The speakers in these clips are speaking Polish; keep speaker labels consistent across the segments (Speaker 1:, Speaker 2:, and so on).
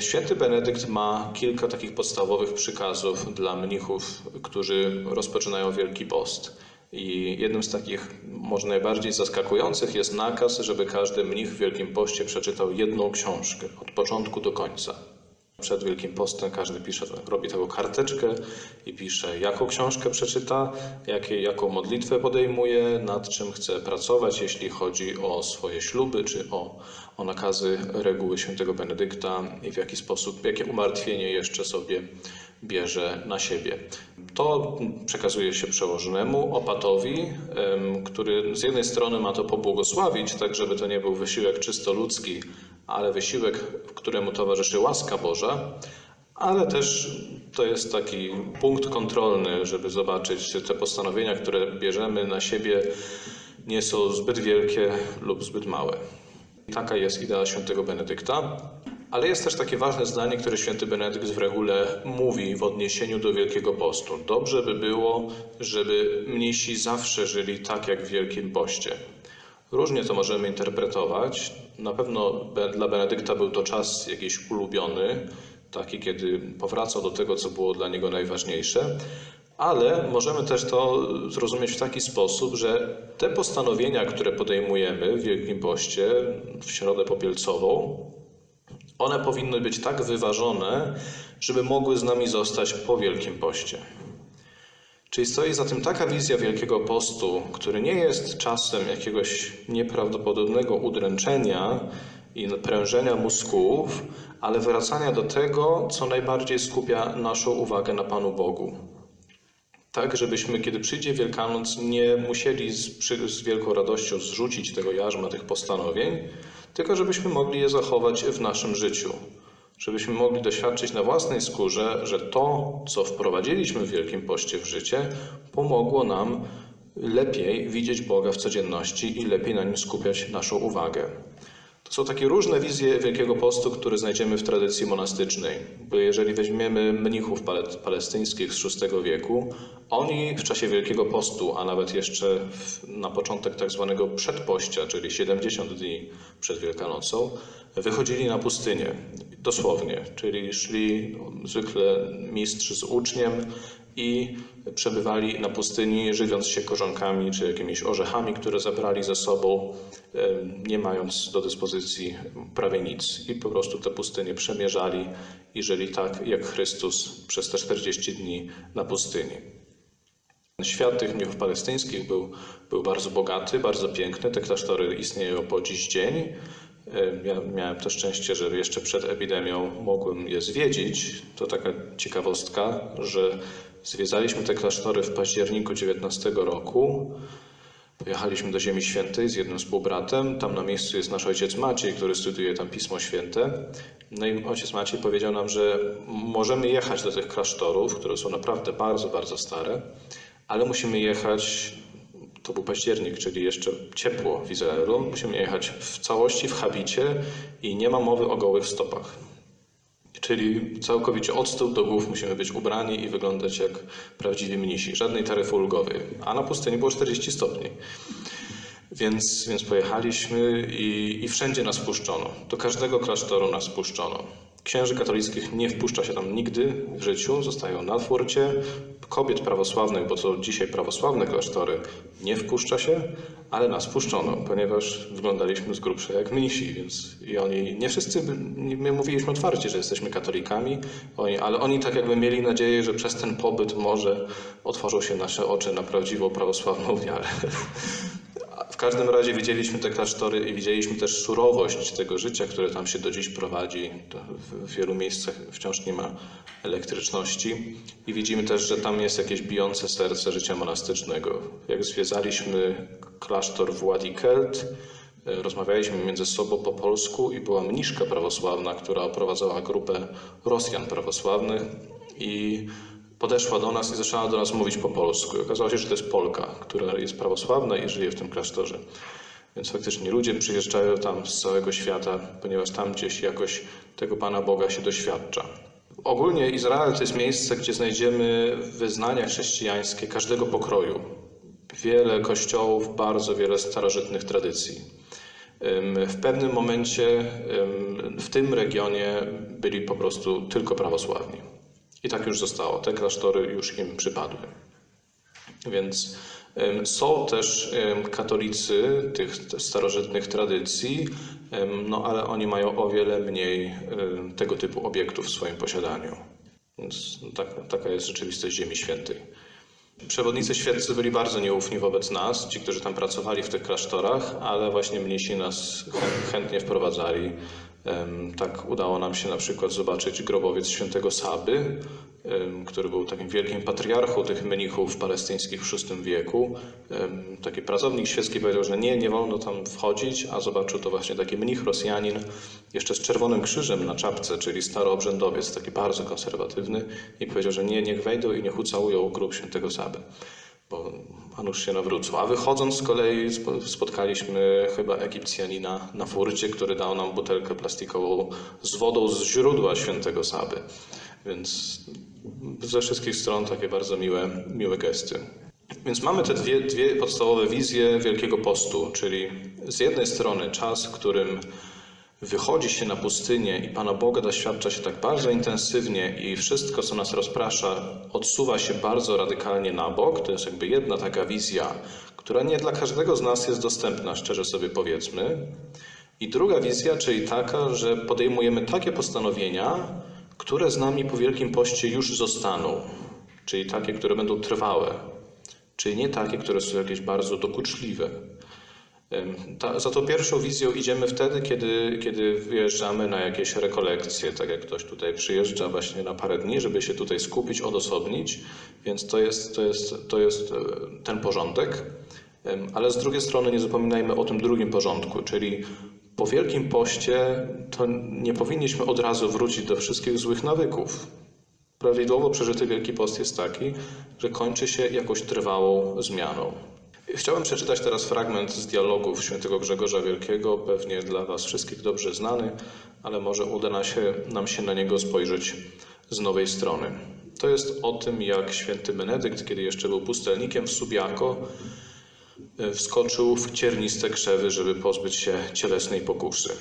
Speaker 1: Święty Benedykt ma kilka takich podstawowych przykazów dla mnichów, którzy rozpoczynają Wielki Post. I jednym z takich może najbardziej zaskakujących jest nakaz, żeby każdy mnich w Wielkim Poście przeczytał jedną książkę od początku do końca. Przed Wielkim Postem każdy pisze, robi taką karteczkę i pisze, jaką książkę przeczyta, jakie, jaką modlitwę podejmuje, nad czym chce pracować, jeśli chodzi o swoje śluby czy o, o nakazy reguły świętego Benedykta i w jaki sposób, jakie umartwienie jeszcze sobie bierze na siebie. To przekazuje się przełożonemu, opatowi, który z jednej strony ma to pobłogosławić, tak żeby to nie był wysiłek czysto ludzki, ale wysiłek, któremu towarzyszy łaska Boża, ale też to jest taki punkt kontrolny, żeby zobaczyć, czy te postanowienia, które bierzemy na siebie, nie są zbyt wielkie lub zbyt małe. Taka jest idea świętego Benedykta. Ale jest też takie ważne zdanie, które święty Benedykt w regule mówi w odniesieniu do Wielkiego Postu. Dobrze by było, żeby mnisi zawsze żyli tak jak w Wielkim Poście. Różnie to możemy interpretować. Na pewno dla Benedykta był to czas jakiś ulubiony, taki, kiedy powracał do tego, co było dla niego najważniejsze. Ale możemy też to zrozumieć w taki sposób, że te postanowienia, które podejmujemy w Wielkim Poście, w Środę Popielcową, one powinny być tak wyważone, żeby mogły z nami zostać po Wielkim Poście. Czyli stoi za tym taka wizja Wielkiego Postu, który nie jest czasem jakiegoś nieprawdopodobnego udręczenia i prężenia mózgów, ale wracania do tego, co najbardziej skupia naszą uwagę na Panu Bogu. Tak, żebyśmy, kiedy przyjdzie Wielkanoc, nie musieli z, przy, z wielką radością zrzucić tego jarzma, tych postanowień, tylko żebyśmy mogli je zachować w naszym życiu. Żebyśmy mogli doświadczyć na własnej skórze, że to, co wprowadziliśmy w Wielkim Poście w życie, pomogło nam lepiej widzieć Boga w codzienności i lepiej na nim skupiać naszą uwagę. To są takie różne wizje Wielkiego Postu, które znajdziemy w tradycji monastycznej. Bo jeżeli weźmiemy mnichów pale- palestyńskich z VI wieku, oni w czasie Wielkiego Postu, a nawet jeszcze na początek tak zwanego przedpościa, czyli 70 dni przed Wielkanocą, wychodzili na pustynię. Dosłownie, czyli szli zwykle mistrz z uczniem i przebywali na pustyni, żywiąc się korzonkami czy jakimiś orzechami, które zabrali ze sobą, nie mając do dyspozycji prawie nic. I po prostu tę pustynię przemierzali i żyli tak, jak Chrystus przez te 40 dni na pustyni. Świat tych mnichów palestyńskich był, był bardzo bogaty, bardzo piękny. Te klasztory istnieją po dziś dzień. Ja miałem to szczęście, że jeszcze przed epidemią mogłem je zwiedzić. To taka ciekawostka, że zwiedzaliśmy te klasztory w październiku 19 roku. Pojechaliśmy do Ziemi Świętej z jednym współbratem. Tam na miejscu jest nasz ojciec Maciej, który studiuje tam Pismo Święte. No i ojciec Maciej powiedział nam, że możemy jechać do tych klasztorów, które są naprawdę bardzo, bardzo stare, ale musimy jechać, to był październik, czyli jeszcze ciepło w Izraelu, musimy jechać w całości w habicie i nie ma mowy o gołych stopach. Czyli całkowicie od stóp do głów musimy być ubrani i wyglądać jak prawdziwi mnisi. Żadnej taryfy ulgowej. A na pustyni było 40 stopni. Więc, więc pojechaliśmy i, i wszędzie nas puszczono. Do każdego klasztoru nas puszczono. Księży katolickich nie wpuszcza się tam nigdy w życiu, zostają na furcie. Kobiet prawosławnych, bo to dzisiaj prawosławne klasztory, nie wpuszcza się, ale nas puszczono, ponieważ wyglądaliśmy z grubsza jak mnisi, więc i oni, nie wszyscy, my mówiliśmy otwarcie, że jesteśmy katolikami, oni, ale oni tak jakby mieli nadzieję, że przez ten pobyt może otworzą się nasze oczy na prawdziwą prawosławną wiarę. Każdym razie widzieliśmy te klasztory i widzieliśmy też surowość tego życia, które tam się do dziś prowadzi. W, wielu miejscach wciąż nie ma elektryczności. I widzimy też, że tam jest jakieś bijące serce życia monastycznego. Jak zwiedzaliśmy klasztor w Wadi Kelt, e, rozmawialiśmy między sobą po polsku i była mniszka prawosławna, która oprowadzała grupę Rosjan prawosławnych i podeszła do nas i zaczęła do nas mówić po polsku. I okazało się, że to jest Polka, która jest prawosławna i żyje w tym klasztorze. Więc faktycznie ludzie przyjeżdżają tam z całego świata, ponieważ tam gdzieś jakoś tego Pana Boga się doświadcza. Ogólnie Izrael to jest miejsce, gdzie znajdziemy wyznania chrześcijańskie każdego pokroju. Wiele kościołów, bardzo wiele starożytnych tradycji. W pewnym momencie w tym regionie byli po prostu tylko prawosławni. I tak już zostało. Te klasztory już im przypadły. Więc są też katolicy tych starożytnych tradycji, no ale oni mają o wiele mniej tego typu obiektów w swoim posiadaniu. Więc tak, taka jest rzeczywistość Ziemi Świętej. Przewodnicy świeccy byli bardzo nieufni wobec nas, ci, którzy tam pracowali w tych klasztorach, ale właśnie mnisi nas chę- chętnie wprowadzali. Tak udało nam się na przykład zobaczyć grobowiec świętego Saby, który był takim wielkim patriarchą tych mnichów palestyńskich w VI wieku. Taki pracownik świecki powiedział, że nie, nie wolno tam wchodzić, a zobaczył to właśnie taki mnich Rosjanin, jeszcze z czerwonym krzyżem na czapce, czyli staroobrzędowiec, taki bardzo konserwatywny i powiedział, że nie, niech wejdą i niech ucałują grób świętego Saby bo a nuż się nawrócą. A wychodząc z kolei spo- spotkaliśmy chyba Egipcjanina na furcie, który dał nam butelkę plastikową z wodą z źródła świętego Saby. Więc ze wszystkich stron takie bardzo miłe, miłe gesty. Więc mamy te dwie, dwie podstawowe wizje Wielkiego Postu, czyli z jednej strony czas, w którym wychodzi się na pustynię i Pana Boga doświadcza się tak bardzo intensywnie i wszystko, co nas rozprasza, odsuwa się bardzo radykalnie na bok. To jest jakby jedna taka wizja, która nie dla każdego z nas jest dostępna, szczerze sobie powiedzmy. I druga wizja, czyli taka, że podejmujemy takie postanowienia, które z nami po Wielkim Poście już zostaną, czyli takie, które będą trwałe, czyli nie takie, które są jakieś bardzo dokuczliwe. Ta, za tą pierwszą wizją idziemy wtedy, kiedy, kiedy wyjeżdżamy na jakieś rekolekcje, tak jak ktoś tutaj przyjeżdża właśnie na parę dni, żeby się tutaj skupić, odosobnić, więc to jest, to jest, to jest e, ten porządek. Ale z drugiej strony nie zapominajmy o tym drugim porządku, czyli po Wielkim Poście to nie powinniśmy od razu wrócić do wszystkich złych nawyków. Prawidłowo przeżyty Wielki Post jest taki, że kończy się jakąś trwałą zmianą. Chciałem przeczytać teraz fragment z dialogów świętego Grzegorza Wielkiego, pewnie dla Was wszystkich dobrze znany, ale może uda nam się, nam się na niego spojrzeć z nowej strony. To jest o tym, jak święty Benedykt, kiedy jeszcze był pustelnikiem w Subiaco, e, wskoczył w cierniste krzewy, żeby pozbyć się cielesnej pokusy.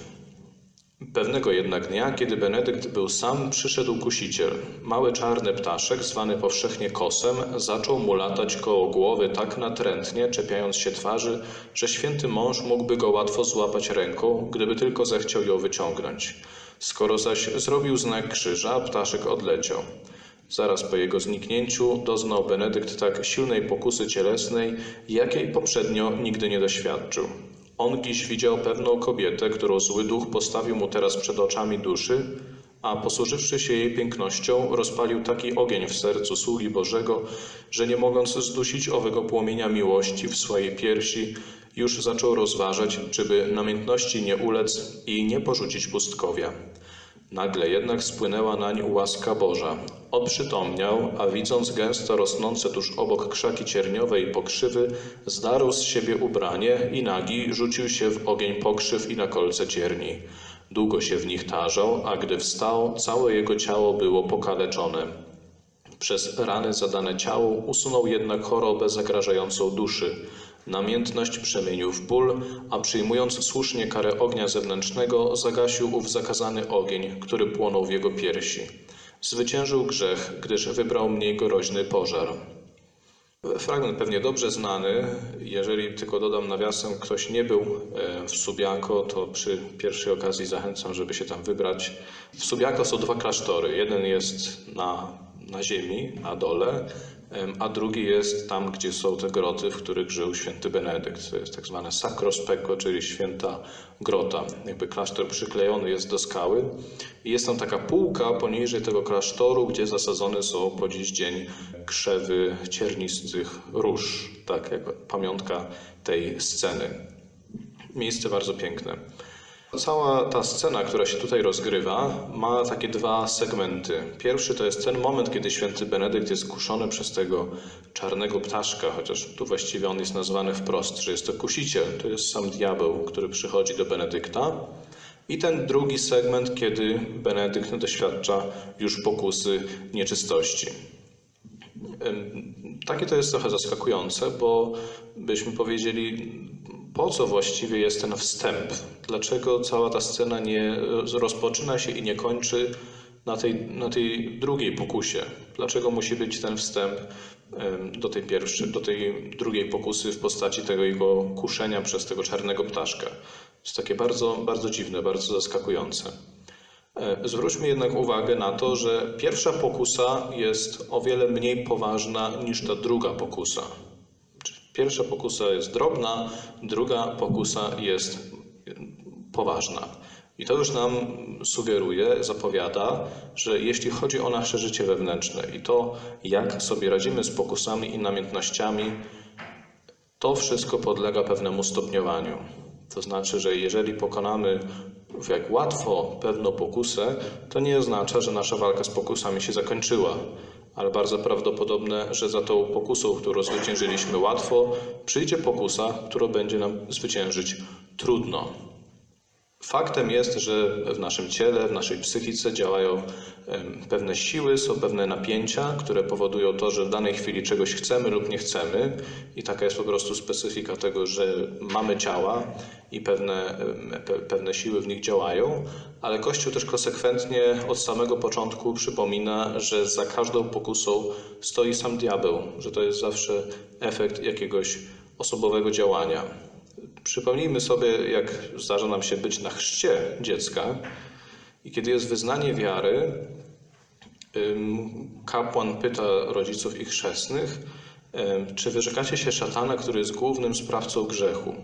Speaker 1: Pewnego jednak dnia, kiedy Benedykt był sam, przyszedł kusiciel. Mały czarny ptaszek, zwany powszechnie kosem, zaczął mu latać koło głowy tak natrętnie, czepiając się twarzy, że święty mąż mógłby go łatwo złapać ręką, gdyby tylko zechciał ją wyciągnąć. Skoro zaś zrobił znak krzyża, ptaszek odleciał. Zaraz po jego zniknięciu doznał Benedykt tak silnej pokusy cielesnej, jakiej poprzednio nigdy nie doświadczył. On dziś widział pewną kobietę, którą zły duch postawił mu teraz przed oczami duszy, a posłużywszy się jej pięknością, rozpalił taki ogień w sercu sługi Bożego, że nie mogąc zdusić owego płomienia miłości w swojej piersi, już zaczął rozważać, czyby namiętności nie ulec i nie porzucić pustkowia. Nagle jednak spłynęła nań łaska Boża. Oprzytomniał, a widząc gęsto rosnące tuż obok krzaki cierniowe i pokrzywy, zdarł z siebie ubranie i nagi rzucił się w ogień pokrzyw i na kolce cierni. Długo się w nich tarzał, a gdy wstał, całe jego ciało było pokaleczone. Przez rany zadane ciału usunął jednak chorobę zagrażającą duszy. Namiętność przemienił w ból, a przyjmując słusznie karę ognia zewnętrznego, zagasił ów zakazany ogień, który płonął w jego piersi. Zwyciężył grzech, gdyż wybrał mniej groźny pożar. Fragment pewnie dobrze znany. Jeżeli tylko dodam nawiasem, ktoś nie był e, w Subiaco, to przy pierwszej okazji zachęcam, żeby się tam wybrać. W Subiaco są dwa klasztory. Jeden jest na, na ziemi, na dole, a drugi jest tam, gdzie są te groty, w których żył święty Benedykt. To jest tak zwane Sacro Specco, czyli święta grota. Jakby klasztor przyklejony jest do skały i jest tam taka półka poniżej tego klasztoru, gdzie zasadzone są po dziś dzień krzewy ciernistych róż, tak jak pamiątka tej sceny. Miejsce bardzo piękne. Cała ta scena, która się tutaj rozgrywa, ma takie dwa segmenty. Pierwszy to jest ten moment, kiedy święty Benedykt jest kuszony przez tego czarnego ptaszka, chociaż tu właściwie on jest nazwany wprost, że jest to kusiciel. To jest sam diabeł, który przychodzi do Benedykta. I ten drugi segment, kiedy Benedykt doświadcza już pokusy nieczystości. Takie to jest trochę zaskakujące, bo byśmy powiedzieli, po co właściwie jest ten wstęp? Dlaczego cała ta scena nie rozpoczyna się i nie kończy na tej, na tej drugiej pokusie? Dlaczego musi być ten wstęp do tej pierwszej, do tej drugiej pokusy w postaci tego jego kuszenia przez tego czarnego ptaszka? Jest takie bardzo, bardzo dziwne, bardzo zaskakujące. E, Zwróćmy jednak uwagę na to, że pierwsza pokusa jest o wiele mniej poważna niż ta druga pokusa. Pierwsza pokusa jest drobna, druga pokusa jest poważna. I to już nam sugeruje, zapowiada, że jeśli chodzi o nasze życie wewnętrzne i to, jak sobie radzimy z pokusami i namiętnościami, to wszystko podlega pewnemu stopniowaniu. To znaczy, że jeżeli pokonamy jak łatwo pewną pokusę, to nie oznacza, że nasza walka z pokusami się zakończyła, ale bardzo prawdopodobne, że za tą pokusą, którą zwyciężyliśmy łatwo, przyjdzie pokusa, którą będzie nam zwyciężyć trudno. Faktem jest, że w naszym ciele, w naszej psychice działają pewne siły, są pewne napięcia, które powodują to, że w danej chwili czegoś chcemy lub nie chcemy, i taka jest po prostu specyfika tego, że mamy ciała i pewne, pewne siły w nich działają, ale Kościół też konsekwentnie od samego początku przypomina, że za każdą pokusą stoi sam diabeł, że to jest zawsze efekt jakiegoś osobowego działania. Przypomnijmy sobie, jak zdarza nam się być na chrzcie dziecka i kiedy jest wyznanie wiary, kapłan pyta rodziców i chrzestnych, czy wyrzekacie się szatana, który jest głównym sprawcą grzechu.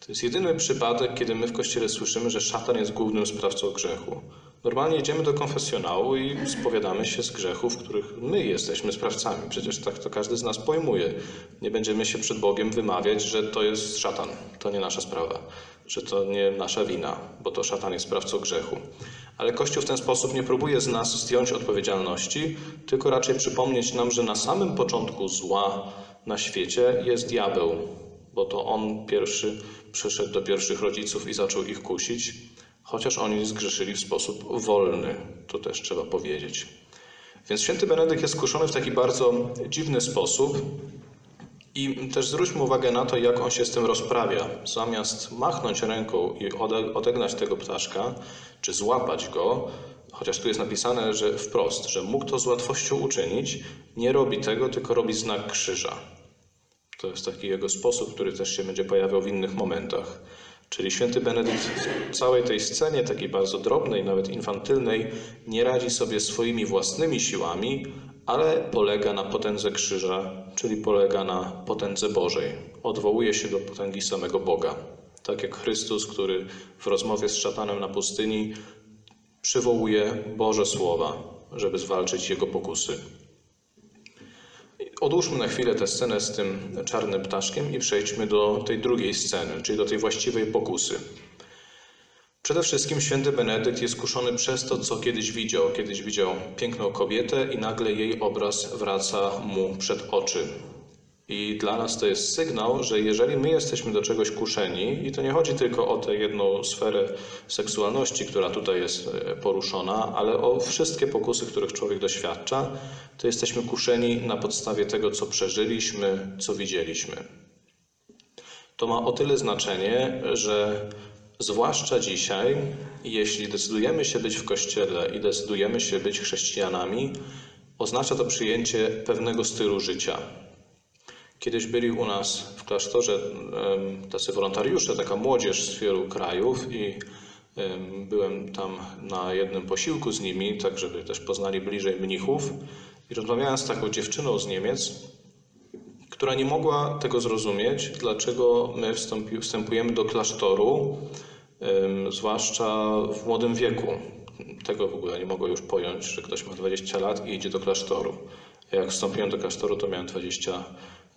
Speaker 1: To jest jedyny przypadek, kiedy my w kościele słyszymy, że szatan jest głównym sprawcą grzechu. Normalnie idziemy do konfesjonału i spowiadamy się z grzechów, których my jesteśmy sprawcami. Przecież tak to każdy z nas pojmuje. Nie będziemy się przed Bogiem wymawiać, że to jest szatan, to nie nasza sprawa, że to nie nasza wina, bo to szatan jest sprawcą grzechu. Ale Kościół w ten sposób nie próbuje z nas zdjąć odpowiedzialności, tylko raczej przypomnieć nam, że na samym początku zła na świecie jest diabeł, bo to on pierwszy przyszedł do pierwszych rodziców i zaczął ich kusić, chociaż oni zgrzeszyli w sposób wolny, to też trzeba powiedzieć. Więc święty Benedykt jest kuszony w taki bardzo dziwny sposób i też zwróćmy uwagę na to, jak on się z tym rozprawia. Zamiast machnąć ręką i ode- odegnać tego ptaszka, czy złapać go, chociaż tu jest napisane, że wprost, że mógł to z łatwością uczynić, nie robi tego, tylko robi znak krzyża. To jest taki jego sposób, który też się będzie pojawiał w innych momentach. Czyli święty Benedykt w całej tej scenie, takiej bardzo drobnej, nawet infantylnej, nie radzi sobie swoimi własnymi siłami, ale polega na potędze krzyża, czyli polega na potędze Bożej. Odwołuje się do potęgi samego Boga. Tak jak Chrystus, który w rozmowie z szatanem na pustyni przywołuje Boże słowa, żeby zwalczyć jego pokusy. Odłóżmy na chwilę tę scenę z tym czarnym ptaszkiem i przejdźmy do tej drugiej sceny, czyli do tej właściwej pokusy. Przede wszystkim święty Benedykt jest kuszony przez to, co kiedyś widział. Kiedyś widział piękną kobietę i nagle jej obraz wraca mu przed oczy. I dla nas to jest sygnał, że jeżeli my jesteśmy do czegoś kuszeni, i to nie chodzi tylko o tę jedną sferę seksualności, która tutaj jest e, poruszona, ale o wszystkie pokusy, których człowiek doświadcza, to jesteśmy kuszeni na podstawie tego, co przeżyliśmy, co widzieliśmy. To ma o tyle znaczenie, że zwłaszcza dzisiaj, jeśli decydujemy się być w kościele i decydujemy się być chrześcijanami, oznacza to przyjęcie pewnego stylu życia. Kiedyś byli u nas w klasztorze tacy wolontariusze, taka młodzież z wielu krajów i em, byłem tam na jednym posiłku z nimi, tak żeby też poznali bliżej mnichów i rozmawiałem z taką dziewczyną z Niemiec, która nie mogła tego zrozumieć, dlaczego my wstąpi, wstępujemy do klasztoru, zwłaszcza w młodym wieku. Tego w ogóle nie mogła już pojąć, że ktoś ma 20 lat i idzie do klasztoru. Jak wstąpiłem do klasztoru, to miałem 20,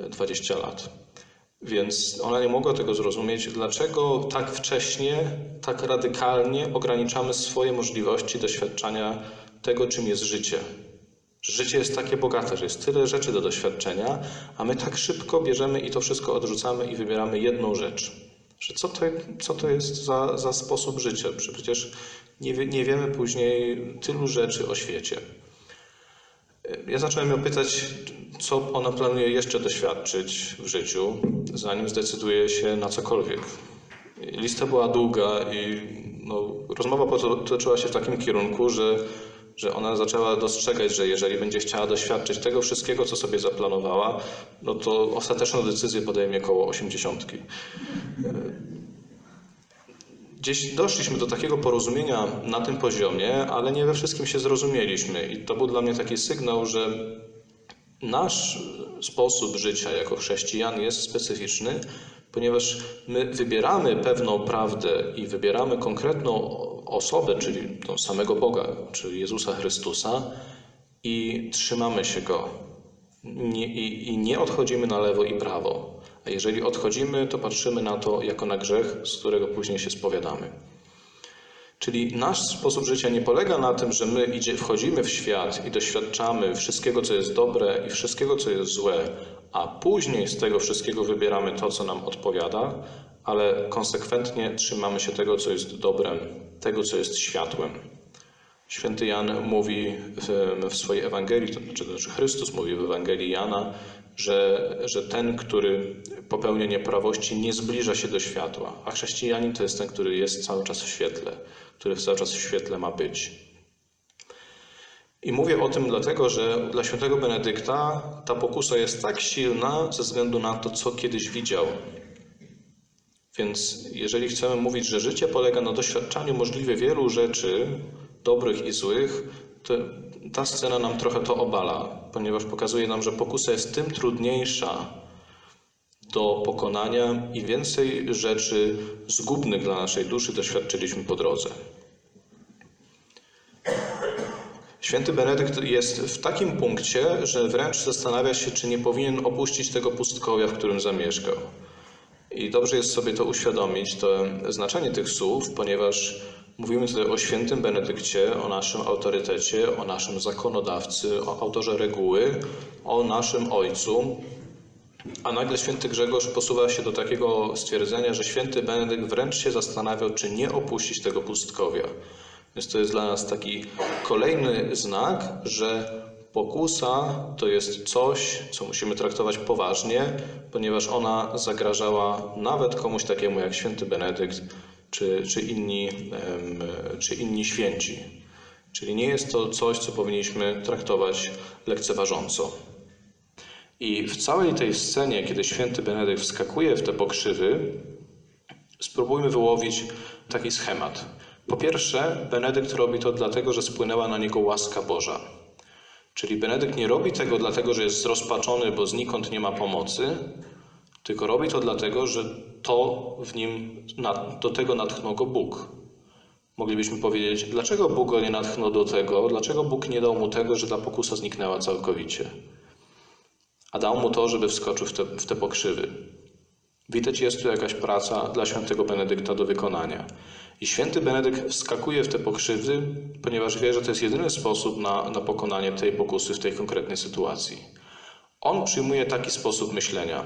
Speaker 1: 20 lat. Więc ona nie mogła tego zrozumieć, dlaczego tak wcześnie, tak radykalnie ograniczamy swoje możliwości doświadczania tego, czym jest życie. Życie jest takie bogate, że jest tyle rzeczy do doświadczenia, a my tak szybko bierzemy i to wszystko odrzucamy i wybieramy jedną rzecz. Że co to, co to jest za, za sposób życia? Przecież nie, wie- nie wiemy później tylu rzeczy o świecie. Ja zacząłem ją pytać, co ona planuje jeszcze doświadczyć w życiu, zanim zdecyduje się na cokolwiek. Lista była długa i no, rozmowa potoczyła się w takim kierunku, że, że ona zaczęła dostrzegać, że jeżeli będzie chciała doświadczyć tego wszystkiego, co sobie zaplanowała, no to ostateczną decyzję podejmie koło osiemdziesiątki. Gdzieś doszliśmy do takiego porozumienia na tym poziomie, ale nie we wszystkim się zrozumieliśmy. I to był dla mnie taki sygnał, że nasz sposób życia jako chrześcijan jest specyficzny, ponieważ my wybieramy pewną prawdę i wybieramy konkretną osobę, czyli tą samego Boga, czyli Jezusa Chrystusa, i trzymamy się Go. Nie, i, I nie odchodzimy na lewo i prawo. A jeżeli odchodzimy, to patrzymy na to jako na grzech, z którego później się spowiadamy. Czyli nasz sposób życia nie polega na tym, że my idzie, wchodzimy w świat i doświadczamy wszystkiego, co jest dobre i wszystkiego, co jest złe, a później z tego wszystkiego wybieramy to, co nam odpowiada, ale konsekwentnie trzymamy się tego, co jest dobrem, tego, co jest światłem. Święty Jan mówi w, w swojej Ewangelii, to znaczy, Chrystus mówi w Ewangelii Jana, że, że ten, który popełnia nieprawości, nie zbliża się do światła, a chrześcijanin to jest ten, który jest cały czas w świetle, który cały czas w świetle ma być. I mówię o tym dlatego, że dla świętego Benedykta ta pokusa jest tak silna ze względu na to, co kiedyś widział. Więc jeżeli chcemy mówić, że życie polega na doświadczaniu możliwie wielu rzeczy, dobrych i złych, to ta scena nam trochę to obala, ponieważ pokazuje nam, że pokusa jest tym trudniejsza do pokonania i więcej rzeczy zgubnych dla naszej duszy doświadczyliśmy po drodze. Święty Benedykt jest w takim punkcie, że wręcz zastanawia się, czy nie powinien opuścić tego pustkowia, w którym zamieszkał. I dobrze jest sobie to uświadomić, to znaczenie tych słów, ponieważ mówimy tutaj o świętym Benedykcie, o naszym autorytecie, o naszym zakonodawcy, o autorze reguły, o naszym ojcu. A nagle święty Grzegorz posuwa się do takiego stwierdzenia, że święty Benedykt wręcz się zastanawiał, czy nie opuścić tego pustkowia. Więc to jest dla nas taki kolejny znak, że pokusa to jest coś, co musimy traktować poważnie, ponieważ ona zagrażała nawet komuś takiemu jak święty Benedykt czy, czy, inni, czy inni święci. Czyli nie jest to coś, co powinniśmy traktować lekceważąco. I w całej tej scenie, kiedy święty Benedykt wskakuje w te pokrzywy, spróbujmy wyłowić taki schemat. Po pierwsze, Benedykt robi to dlatego, że spłynęła na niego łaska Boża. Czyli Benedykt nie robi tego dlatego, że jest zrozpaczony, bo znikąd nie ma pomocy, tylko robi to dlatego, że to w nim, do tego natchnął go Bóg. Moglibyśmy powiedzieć, dlaczego Bóg go nie natchnął do tego, dlaczego Bóg nie dał mu tego, że ta pokusa zniknęła całkowicie, a dał mu to, żeby wskoczył w te, w te pokrzywy. Widać, jest tu jakaś praca dla świętego Benedykta do wykonania. I święty Benedykt wskakuje w te pokrzywy, ponieważ wie, że to jest jedyny sposób na, na pokonanie tej pokusy w tej konkretnej sytuacji. On przyjmuje taki sposób myślenia.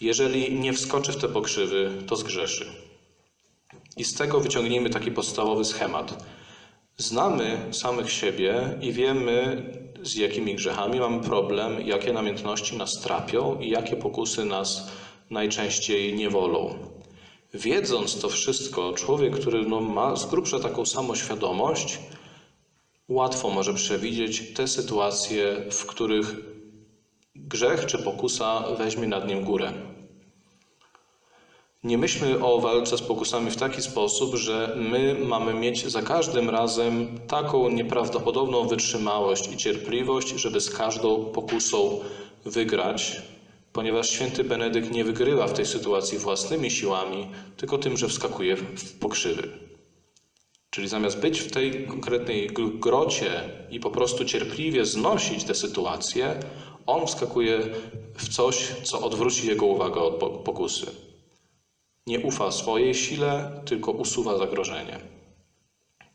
Speaker 1: Jeżeli nie wskoczy w te pokrzywy, to zgrzeszy. I z tego wyciągnijmy taki podstawowy schemat. Znamy samych siebie i wiemy, z jakimi grzechami mamy problem, jakie namiętności nas trapią i jakie pokusy nas najczęściej niewolą. Wiedząc to wszystko, człowiek, który no, ma z grubsza taką samoświadomość, łatwo może przewidzieć te sytuacje, w których grzech czy pokusa weźmie nad nim górę. Nie myślmy o walce z pokusami w taki sposób, że my mamy mieć za każdym razem taką nieprawdopodobną wytrzymałość i cierpliwość, żeby z każdą pokusą wygrać, ponieważ święty Benedykt nie wygrywa w tej sytuacji własnymi siłami, tylko tym, że wskakuje w pokrzywy. Czyli zamiast być w tej konkretnej grocie i po prostu cierpliwie znosić tę sytuację, on wskakuje w coś, co odwróci jego uwagę od pokusy. Nie ufa swojej sile, tylko usuwa zagrożenie.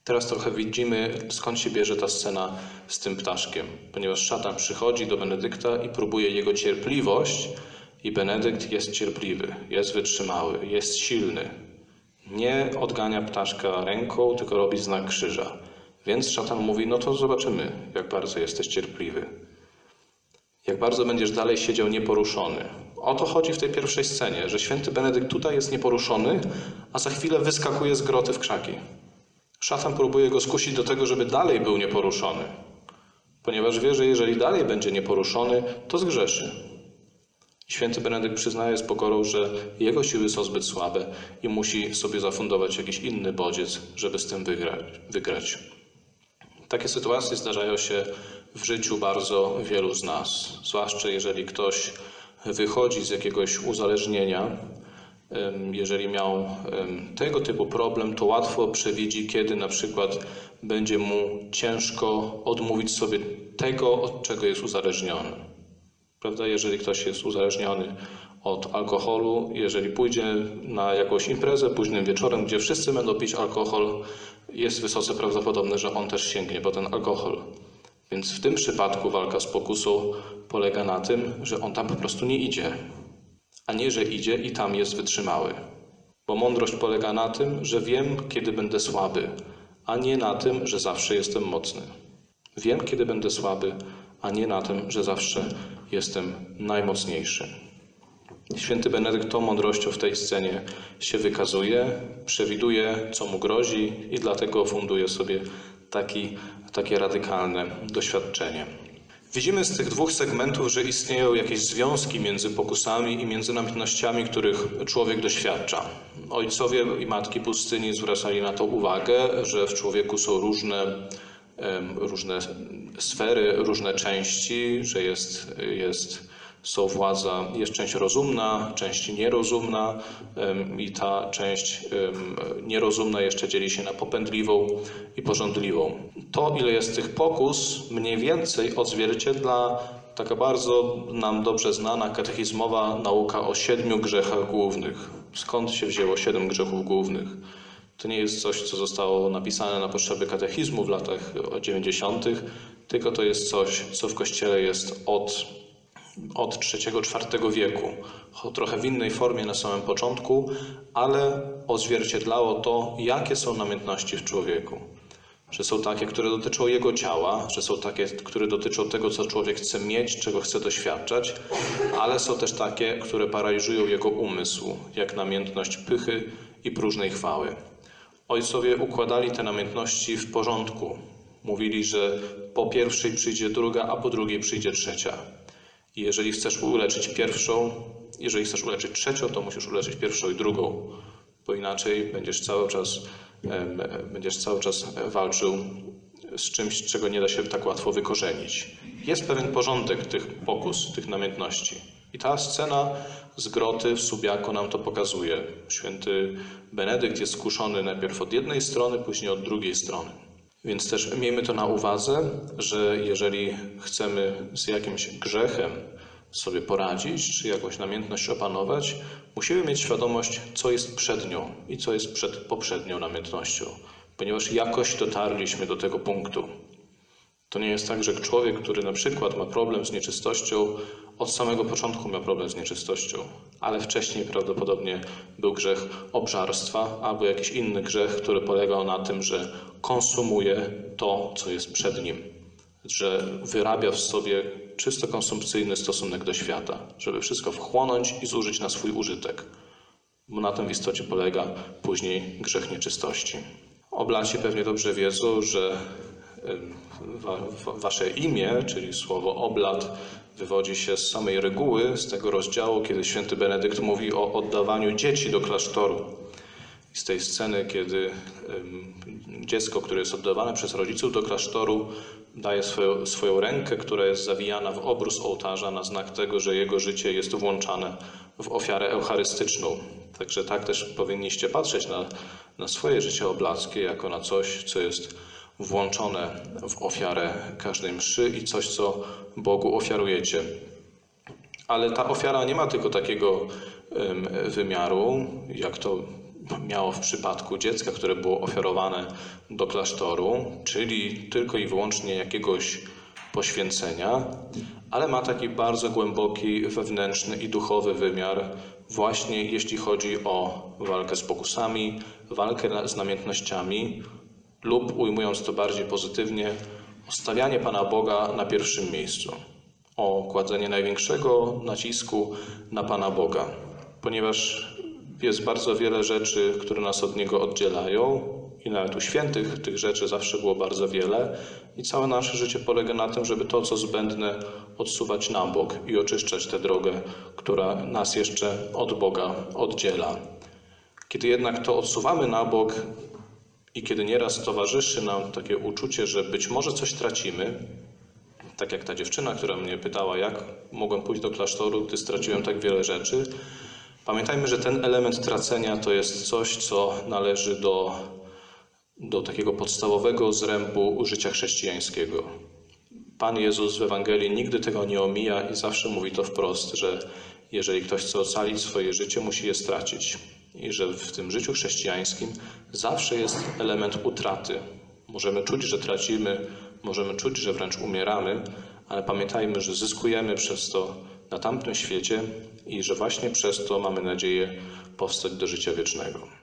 Speaker 1: Teraz trochę widzimy, skąd się bierze ta scena z tym ptaszkiem, ponieważ szatan przychodzi do Benedykta i próbuje jego cierpliwość, i Benedykt jest cierpliwy, jest wytrzymały, jest silny. Nie odgania ptaszka ręką, tylko robi znak krzyża. Więc szatan mówi: No to zobaczymy, jak bardzo jesteś cierpliwy. Jak bardzo będziesz dalej siedział nieporuszony. O to chodzi w tej pierwszej scenie, że święty Benedykt tutaj jest nieporuszony, a za chwilę wyskakuje z groty w krzaki. Szatan próbuje go skusić do tego, żeby dalej był nieporuszony, ponieważ wie, że jeżeli dalej będzie nieporuszony, to zgrzeszy. Święty Benedykt przyznaje z pokorą, że jego siły są zbyt słabe i musi sobie zafundować jakiś inny bodziec, żeby z tym wygrać. wygrać. Takie sytuacje zdarzają się w życiu bardzo wielu z nas, zwłaszcza jeżeli ktoś wychodzi z jakiegoś uzależnienia. Jeżeli miał tego typu problem, to łatwo przewidzi, kiedy na przykład będzie mu ciężko odmówić sobie tego, od czego jest uzależniony. Prawda? Jeżeli ktoś jest uzależniony od alkoholu, jeżeli pójdzie na jakąś imprezę późnym wieczorem, gdzie wszyscy będą pić alkohol, jest wysoce prawdopodobne, że on też sięgnie po ten alkohol. Więc w tym przypadku walka z pokusą polega na tym, że on tam po prostu nie idzie, a nie, że idzie i tam jest wytrzymały. Bo mądrość polega na tym, że wiem, kiedy będę słaby, a nie na tym, że zawsze jestem mocny. Wiem, kiedy będę słaby, a nie na tym, że zawsze jestem najmocniejszy. Święty Benedykt tą mądrością w tej scenie się wykazuje, przewiduje, co mu grozi i dlatego funduje sobie taki, takie radykalne doświadczenie. Widzimy z tych dwóch segmentów, że istnieją jakieś związki między pokusami i między namiętnościami, których człowiek doświadcza. Ojcowie i matki pustyni zwracali na to uwagę, że w człowieku są różne różne sfery, różne części, że jest, jest, są władza, jest część rozumna, część nierozumna i ta część nierozumna jeszcze dzieli się na popędliwą i porządliwą. To, ile jest tych pokus, mniej więcej odzwierciedla taka bardzo nam dobrze znana katechizmowa nauka o siedmiu grzechach głównych. Skąd się wzięło siedem grzechów głównych? To nie jest coś, co zostało napisane na potrzeby katechizmu w latach 90., tylko to jest coś, co w Kościele jest od, od III-IV wieku. Trochę w innej formie na samym początku, ale odzwierciedlało to, jakie są namiętności w człowieku. Że są takie, które dotyczą jego ciała, że są takie, które dotyczą tego, co człowiek chce mieć, czego chce doświadczać, ale są też takie, które paraliżują jego umysł, jak namiętność pychy i próżnej chwały. Ojcowie układali te namiętności w porządku. Mówili, że po pierwszej przyjdzie druga, a po drugiej przyjdzie trzecia. I jeżeli chcesz uleczyć pierwszą, jeżeli chcesz uleczyć trzecią, to musisz uleczyć pierwszą i drugą, bo inaczej będziesz cały czas, będziesz cały czas walczył z czymś, czego nie da się tak łatwo wykorzenić. Jest pewien porządek tych pokus, tych namiętności. I ta scena z groty w Subiaku nam to pokazuje. Święty Benedykt jest skuszony najpierw od jednej strony, później od drugiej strony. Więc też miejmy to na uwadze, że jeżeli chcemy z jakimś grzechem sobie poradzić, czy jakąś namiętność opanować, musimy mieć świadomość, co jest przed nią i co jest przed poprzednią namiętnością, ponieważ jakoś dotarliśmy do tego punktu. To nie jest tak, że człowiek, który na przykład ma problem z nieczystością, od samego początku miał problem z nieczystością, ale wcześniej prawdopodobnie był grzech obżarstwa albo jakiś inny grzech, który polegał na tym, że konsumuje to, co jest przed nim, że wyrabia w sobie czysto konsumpcyjny stosunek do świata, żeby wszystko wchłonąć i zużyć na swój użytek. Bo na tym w istocie polega później grzech nieczystości. Oblaci pewnie dobrze wiedzą, że wasze imię, czyli słowo oblat, wywodzi się z samej reguły, z tego rozdziału, kiedy święty Benedykt mówi o oddawaniu dzieci do klasztoru. Z tej sceny, kiedy dziecko, które jest oddawane przez rodziców do klasztoru, daje swoją, swoją rękę, która jest zawijana w obrus ołtarza na znak tego, że jego życie jest włączane w ofiarę eucharystyczną. Także tak też powinniście patrzeć na, na swoje życie oblackie jako na coś, co jest włączone w ofiarę każdej mszy i coś, co Bogu ofiarujecie. Ale ta ofiara nie ma tylko takiego wymiaru, jak to miało w przypadku dziecka, które było ofiarowane do klasztoru, czyli tylko i wyłącznie jakiegoś poświęcenia, ale ma taki bardzo głęboki wewnętrzny i duchowy wymiar, właśnie jeśli chodzi o walkę z pokusami, walkę z namiętnościami, lub ujmując to bardziej pozytywnie, stawianie Pana Boga na pierwszym miejscu. o kładzenie największego nacisku na Pana Boga, ponieważ jest bardzo wiele rzeczy, które nas od Niego oddzielają, i nawet u świętych tych rzeczy zawsze było bardzo wiele, i całe nasze życie polega na tym, żeby to, co zbędne, odsuwać na bok i oczyszczać tę drogę, która nas jeszcze od Boga oddziela. Kiedy jednak to odsuwamy na bok i kiedy nieraz towarzyszy nam takie uczucie, że być może coś tracimy, tak jak ta dziewczyna, która mnie pytała, jak mogłem pójść do klasztoru, gdy straciłem tak wiele rzeczy, pamiętajmy, że ten element tracenia to jest coś, co należy do, do takiego podstawowego zrębu życia chrześcijańskiego. Pan Jezus w Ewangelii nigdy tego nie omija i zawsze mówi to wprost, że jeżeli ktoś chce ocalić swoje życie, musi je stracić. I że w tym życiu chrześcijańskim zawsze jest element utraty. Możemy czuć, że tracimy, możemy czuć, że wręcz umieramy, ale pamiętajmy, że zyskujemy przez to na tamtym świecie i że właśnie przez to mamy nadzieję powstać do życia wiecznego.